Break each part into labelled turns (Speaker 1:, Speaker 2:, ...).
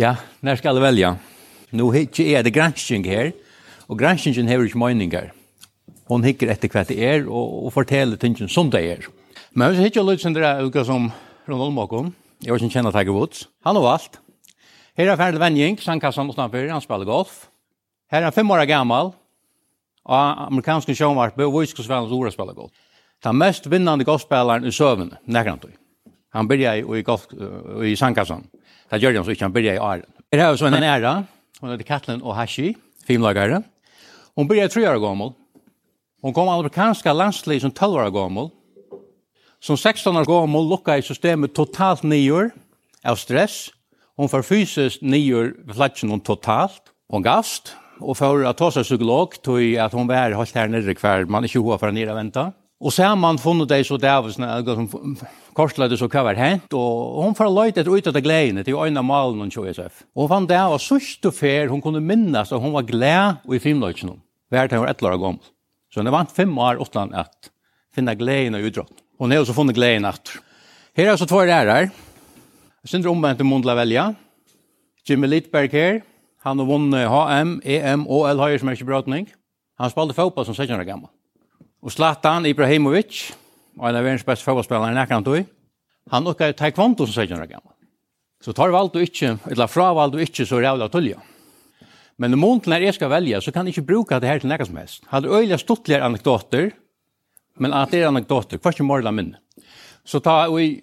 Speaker 1: Ja, när ska jag välja? Nu hittar jag det granskning här. Och granskningen har inte meningar. Hon hickar efter kvart det är och, och fortäller tingen som det är. Men så hittar jag lite sådana där uka som från Måkon. Jag var inte känna Tiger Woods. Han har valt. Här är Ferdel Venjink, sandkassan och snabbare. Han spelar golf. Här är han fem år gammal. Och amerikanska showmark. Och vi ska spela en stora spela golf. Den mest vinnande golfspelaren i sövn. Nägrant. Han började i, golf, i Sankasson. Det gjorde han så inte, han började i Arlen. Det här var så en ära. Hon heter Katlin Ohashi, filmlagare. Hon började tre år gammal. Hon kom amerikanska landslig som 12 år gammal. Som 16 år gammal lukkade i systemet totalt nio av stress. Hon var fysiskt nio flatsen totalt. Hon gavst og for å ta seg psykolog, tog at hun var holdt her nere hver, man ikke hoa for å nere vente. Og så har man funnet det så det som korsleide så hva var hent, og hun får løyt etter ut av det gledene til øyne malen hun kjøy SF. Og hun fant det, og fer hun kunne minnes at hun var gled og i filmløytjen hun. Hver til hun var et år gammel. Så hun vant fem år åtland at finne gledene i utrått. Hun har også funnet gledene etter. Her er altså två ærer. Sindre omvendt i Mundla velja. Jimmy Littberg her. Han har vunnet HM, EM og L-Høyersmerkjebrøtning. Han spalte fotball som 16 år gammel. Og Zlatan Ibrahimovic og en av verdens beste fotballspillere nekkan tog, han nokka taekwondo som 16 år gammel. Så tar valg du ikke, eller fra valg du ikke, så er det jævla tullja. Men om måneden er jeg skal velge, så kan jeg ikke bruke det her til nekka som helst. Jeg hadde øyelig stortligere anekdoter, men at det er anekdoter, hva er ikke morla minne. Så ta, og i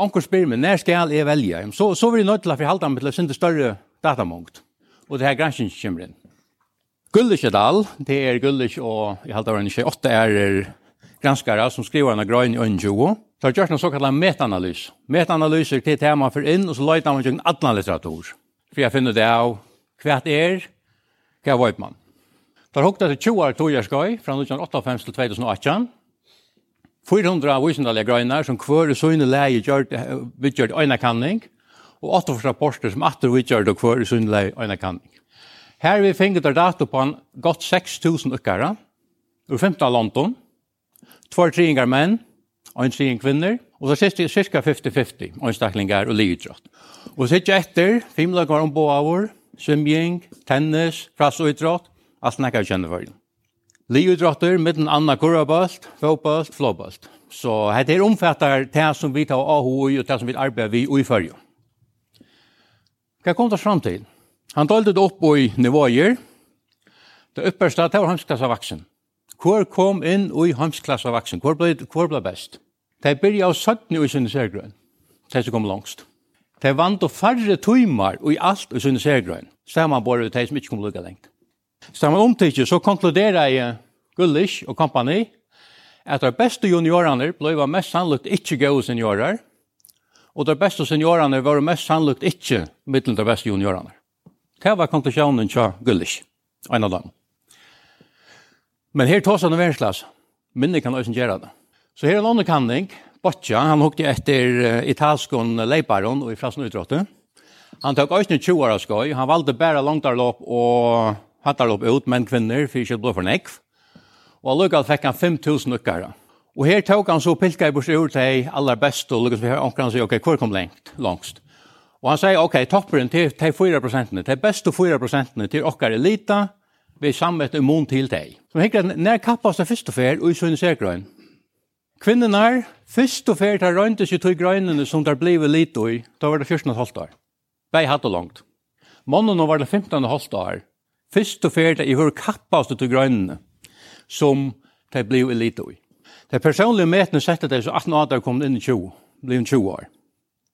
Speaker 1: onker spyr meg, når skal jeg velge? Så, så vil jeg nødt til å forholde meg til å sende større datamångt. Og det her gransjen kommer inn. Gullish Dal, det er Gullish og jeg halte av en 28 er granskare som skriver en grøn i øndsjogo. Så har gjort en såkalt metanalys. Metanalyser til tema for inn, og så løyter man gjennom alle litteratur. For jeg finner det av hva det er, hva vet man. Det har hukket til 20 år togerskøy, fra 1958 til 2018. 400 visendalige grønner som hver i søgne leie vidgjørt øynekanning, og 8 rapporter som atter vi gjør det hver i søgne leie øynekanning. Her vi finner det dato på en godt 6.000 ukkara, ur 15 London, Två treningar menn, en trening kvinner, og så sist cirka 50-50, anstaklingar og lividrott. Og så ikke etter, fimlag var om boavur, swimming, tennis, frassutdrott, alt nekka vi kjenner for. med midden anna kurabalt, fotbalt, flåbalt. Så det er omfattar det som vi tar av og det som vi arbeider vi og i fyrju. Hva kom det fram til? Han talte det opp i nivåer. Det upperste, det var han som vaksen. Hvor kom inn i heimsklassa vaksen? Hvor ble, hvor ble best? De byrja av 17 i sinne sergrøn. De som kom langst. De vant og færre tøymar i alt i sinne sergrøn. Stemmer bare de som ikke kom lukka lengt. Stemmer omtidje, så konkluderer jeg Gullish og kompani at de beste juniorene ble mest sannlukt ikke gode seniorer, og de beste seniorene var mest sannlukt ikke middelen de beste juniorene. Det var konklusjonen til Gullish, en av dem. Men her tar han verdensklass. Minne kan også gjøre det. Så her er en annen kanning. Boccia, han hukte etter italskon leiparon og i frasen utrottet. Han tok også 20 år av skoj. Han valgte bare langtarlopp og hattarlopp ut, men kvinner, for ikke blå for nekv. Og allukalt fikk han 5.000 ukkara. Og her tok han så pilka i bors ur til aller best, og lukkast vi her omkring og sier, ok, hvor kom lengt, langst? Og han sier, ok, topperen til, til 4 prosentene, til beste 4 prosentene, til okkar elita, vi samvet immun til deg. Som hikker at nær kappas det første fer og i sønne segrøyn. Kvinnen er første og fer tar røyntes i tog grøynene som der blei litt i, da var det 14 og halvt år. Bei hatt og langt. Mannen var det 15 og halvt år. Første fer fer i hver kappas det tog grøynene som der blei litt i. Det personlige metene sette det så 18 år kom inn i 20, blei 20 år.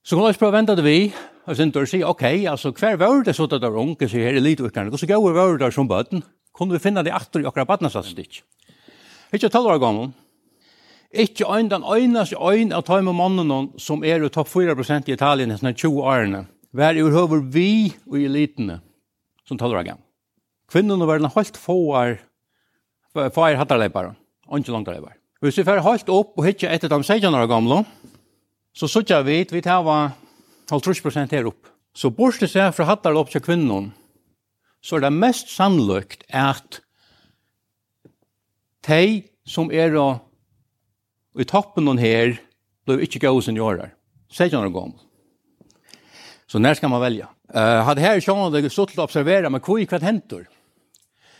Speaker 1: Så kan vi prøve å vente det vi, og sin dør sier, ok, altså hver var det så det var unge, sier her i Lidvikerne, og så gav var det som bøten, kunne vi finne det aftur i akkurat badnasatstikk. Ikke tolv år gammel, ikke ein den øyneste øyn av tøyme mannen som er i topp 4% i Italien i 20 årene, Vær i høver vi og elitene som tolv år gammel. Kvinnerne var den helt få er få er fåar og ikke langt leipere. Hvis vi får holdt opp og hitje etter de 16 år gamle, så sutja vi, vi tar 50% her opp. Så borste seg fra hattarleipar til kvinnerne, så er det mest sannløkt at de som er i toppen av her, blir ikke gode seniorer. Sier ikke noen gammel. Så när ska man välja? Eh uh, hade här sjön det stått att observera men hur kvart händer.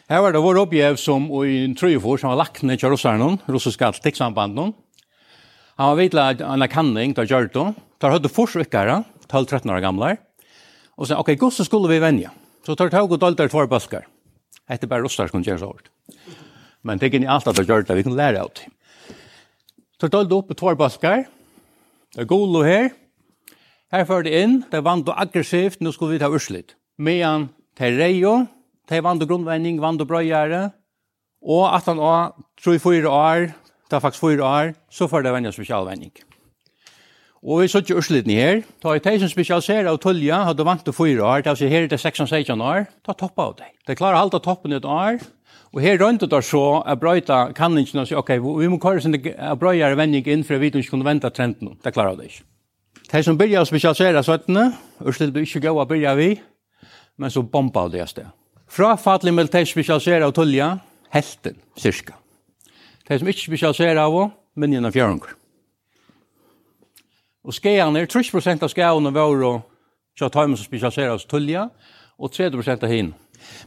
Speaker 1: Här var det vår uppgiv som i en tröjfor som var lagt ner Jerusalem, russiska alltiksambanden. Han var vidla en kanning där gjort då. Tar hade forsvickare, 12-13 år gamla. Och sen okej, okay, skulle vi vänja. Så tar tåg og dolder två buskar. Hette bara russar som gör så hårt. Men det kan inte alltid att göra det, vi kan lära av det. Så dolder upp två baskar. Det är golo här. Her fører det inn, det er vant og aggressivt, nå skal vi ta urslit. Medan det reio, det vant og grunnvending, vant og brøyere, og at han også, tror jeg fyra år, det er faktisk fyra år, så fyrir det vennja spesialvending. Og vi sitter urslitene her. Ta i som spesialiserer av Tullja, hadde vant til fyra år, det vil her er det 16-16 år, ta toppa av deg. Det klarer alt av toppen et år, og her rundt det så at brøyta kanningene og sier, ok, vi må køre sin brøyere vending inn for å ikke om vi kunne vente trenden. Det klarer av det ikke. De som byrja å spesialisere svettene, urslitene blir ikke gode å byrja vi, men så bomba av det sted. Fra fatlig med de spesialisere av Tullja, helten, cirka. De som ikke spesialisere av, men gjennom fjørunger. Og skeiene, 30% av skeiene var og ta tøymen som spesialiserer oss tullja, og 30% av hin.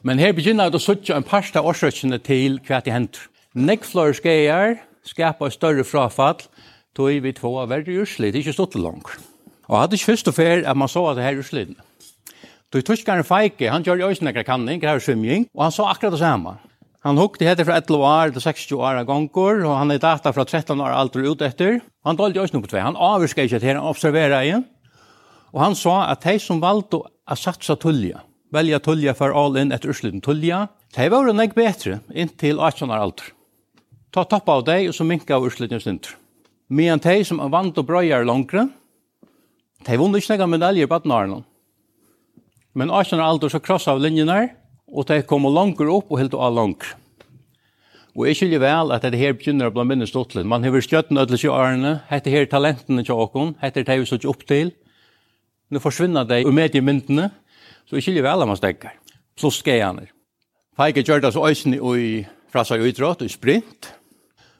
Speaker 1: Men her begynner det å suttje en parst av årsøkene til hva det henter. Nekk flere skeier skapar større frafall, tog vi två av verre urslit, ikke stått langt. Og hadde ikke først og fer at man så at det her urslitene. Tog tyskaren Feike, han gjør jo også nekker kanning, greier svimjing, og han så akkurat det samme. Han hukte hette fra 11 år til 60 år av gonger, og han er data fra 13 år alder ut etter. Han dolde også noe på tvei, han avvirskar ikke til, han observera igjen. Og han sa at de som valgte å satsa tullja, velja tullja for all in etter ursliten tullja, de var jo nek betre inntil 18 år alder. Ta topp av deg, og så minka av ursliten stinter. Men de som vant og brøyar langre, de vunnet ikke nek medaljer på 18 år. Men 18 år alder så krossa av linjen her, og de kom langer opp og helt av langer. Og jeg skylder vel at det her begynner å bli minne stortlig. Man har skjøtten ødelig i årene, hette her talentene til åkken, hette det vi så opp til. Nå forsvinner de og mediemyndene, så jeg skylder vel at man stekker. Pluss skjene. Feige gjør det så øyne i fra seg idrott, og sprint.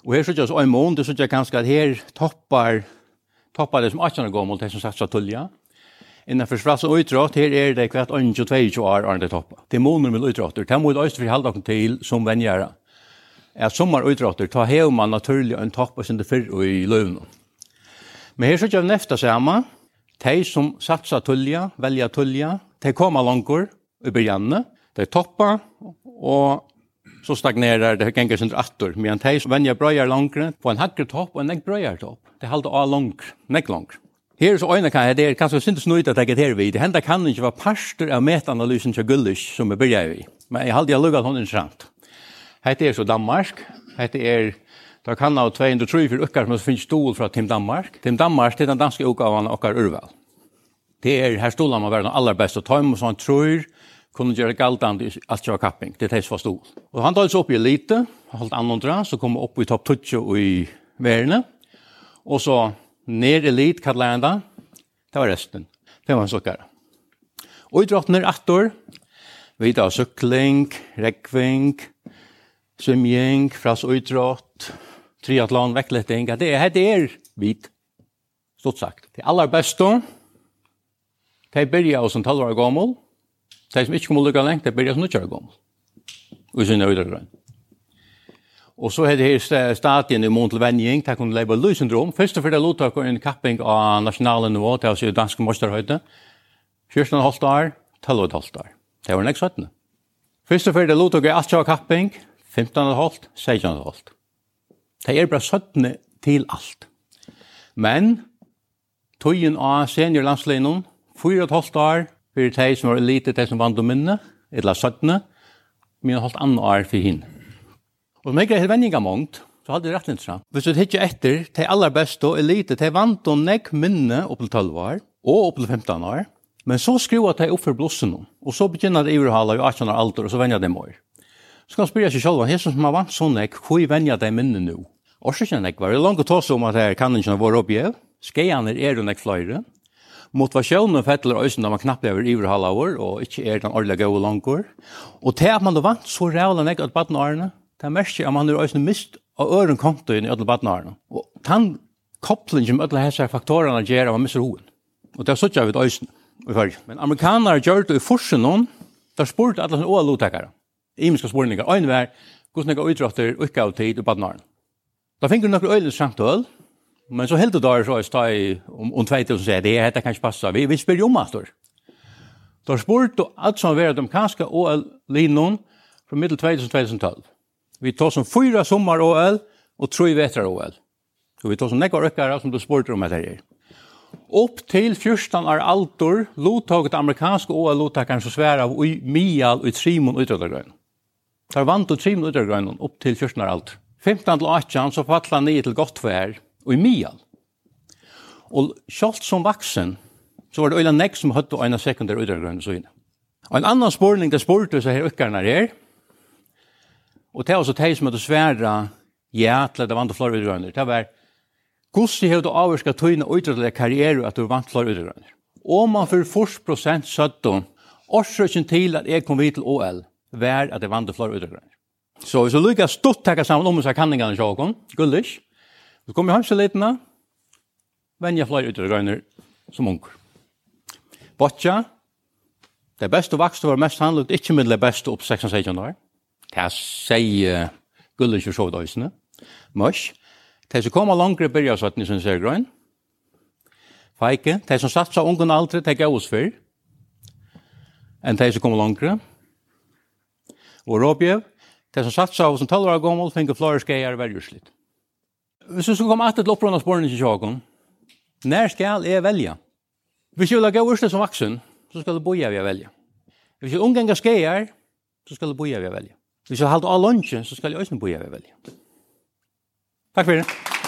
Speaker 1: Og her sitter jeg så en måned, så sitter jeg kanskje at her toppar, toppar det som 18 år gammel, det som sagt så tullet. Innanfor sprass og utrått, her er det kvart 22 år det Toppa. Det er med utråttur, det må vi også forhalda oss til som vennjæra. Är sommar utråttur, ta hev man naturlig en toppa sin det fyrr og i løvn. Men her så kjøv nefta sama, de som satsa tullja, velja tullja, de koma langkor i byrjanne, de toppa, og så stagnerar det gengar sin rattor, medan de som vennja brøyar langkre, på en hakker topp og en nek brøyar topp, de halda av langkre, nek langkre. Her så øyne kan jeg der, kanskje synes nøyt at jeg er her Det Henta kan ikke være parster av metanalysen til Gullish som vi begynner vi. Men jeg halde jeg lukket hun interessant. Hette er så Danmark. Hette er, da kan av 203 for ukker som finnes stol fra Tim Danmark. Tim Danmark til den danske utgaven av urval. Det er, her stolen man være den aller beste tøym, og han tror kunne gjøre galtan i alt kjøy kapping. Det er det som var stol. Og han tar tals opp i elite, holdt annan så kom opp i topp 20 i verden. Og så Ner elit kallar han det. Det var resten. Det var en sukkare. Og i drotten er attor. Vi tar sykling, rekving, svimjeng, fras utrott, triathlon, vekkletting. Det er det er vit. Stort sagt. Det aller beste. De byrja som 12 år gammel. De som ikke kommer lukka lengt, de byrja som 9 år gammel. Og sin øydergrønn. Og så hadde her stadien i mån til vending, det kunne leve løsendrom. Først og fyrir lovtak lottak en kapping av nasjonale nivå, det er altså dansk mosterhøyde. 14 halvt år, 12 halvt år. Det var nekst 17. Først og fyrir lottak og alt kapping, 15 halvt, 16 halvt. Det er bare 17 til alt. Men, tøyen av seniorlandsleinen, 4,5 år, fyrir teg som var elite, teg som vant å minne, eller 17, men holdt andre år for henne. Og meg er venninga mångt, så hadde det rett litt sånn. Hvis du hittir etter, de aller beste og elite, de vant og nekk minne opp til 12 år, og opp til 15 år, men så skrua de opp for blossen, og så begynner det i urhala i 18 år alder, og så venja de mår. Så kan man spyrja seg selv, hva som har vant sånn nekk, hvor venja de minne nå? Og så kjenner jeg var det langt å ta seg om at her kan ikke være oppgjev, skeianer er jo nekk fløyre, motivasjonen fettler øysen når man knappt er iverhalver og ikke er den ordentlige gode langer. Og til at man da vant så rævlig nek at baden årene, det er mest at man er også mist av øren konto inn i alle badnaren. Og den kopplingen med alle disse faktorene gjør at man mister hoen. Og det er sånn at vi øysen i førre. Men amerikanere gjør det i forsen noen, der spurte alle sånne ålottekere. Imiske spurninger. Øyne var, hvordan jeg utrotter ikke av tid i badnaren. Da finner du noen øyne samt øl, men så helt det da er så jeg stod i om, om 2000 sier, det er heter kanskje passa, vi, vi spør jo om at det. Da spurte alt som var de kanskje OL-linjen fra middel 2012. Vi tar som fyra sommar-OL og tre vetrar-OL. Så vi tar som nekvar ökkara som du spurte om etter her. Upp till fyrstan år altor lottaget amerikanska OL-lottakaren som svärar av i Mial och Trimon utrådargrön. Tar vant och Trimon utrådargrön upp till fyrstan år altor. 15 till 18 så fattlar han ner till Gottvär och i Mial. Och kjallt som vaksen så var det öjla nek som hötte ena sekundär utrådargrön så inne. Og en annan spårning det spårte så her ukkarna her, Og det er også de som hadde sværa ja til at det vant flere utgrønner. Det var Gussi du avvarska tøyna utrettelig karriere at du vant flere utgrønner. Og man for fors prosent søtton, årsøkjen til at jeg kom vid til OL, var at jeg vant flere utgrønner. Så hvis du lykka stort takka sammen om seg kanningene sjåkon, gullish, så kom jeg hans til litena, jeg flere utgrønner som unger. Botja, det beste vakste var mest handlet, ikke middel beste opp 16-16 år. Det sier gullet ikke så døysene. Mørs. Det som kommer langere byrja satt ni sin sergrøyn. Feike. Det som satt seg ungen aldri, det gav oss før. Enn det som kommer langere. Og råbjev. Det som satt seg av som 12 av gommel, finner flere skeier verjuslitt. Hvis du skal komme etter til opprørende spørsmål til Sjagon, når skal jeg velge? Hvis jeg vil ha gav urslet som vaksen, så skal du boja vi velge. Hvis jeg omganger skeier, så skal du boja vi velge. Hvis jeg hatt all lunsjen, så skal jeg også bo her veldig. Takk for det.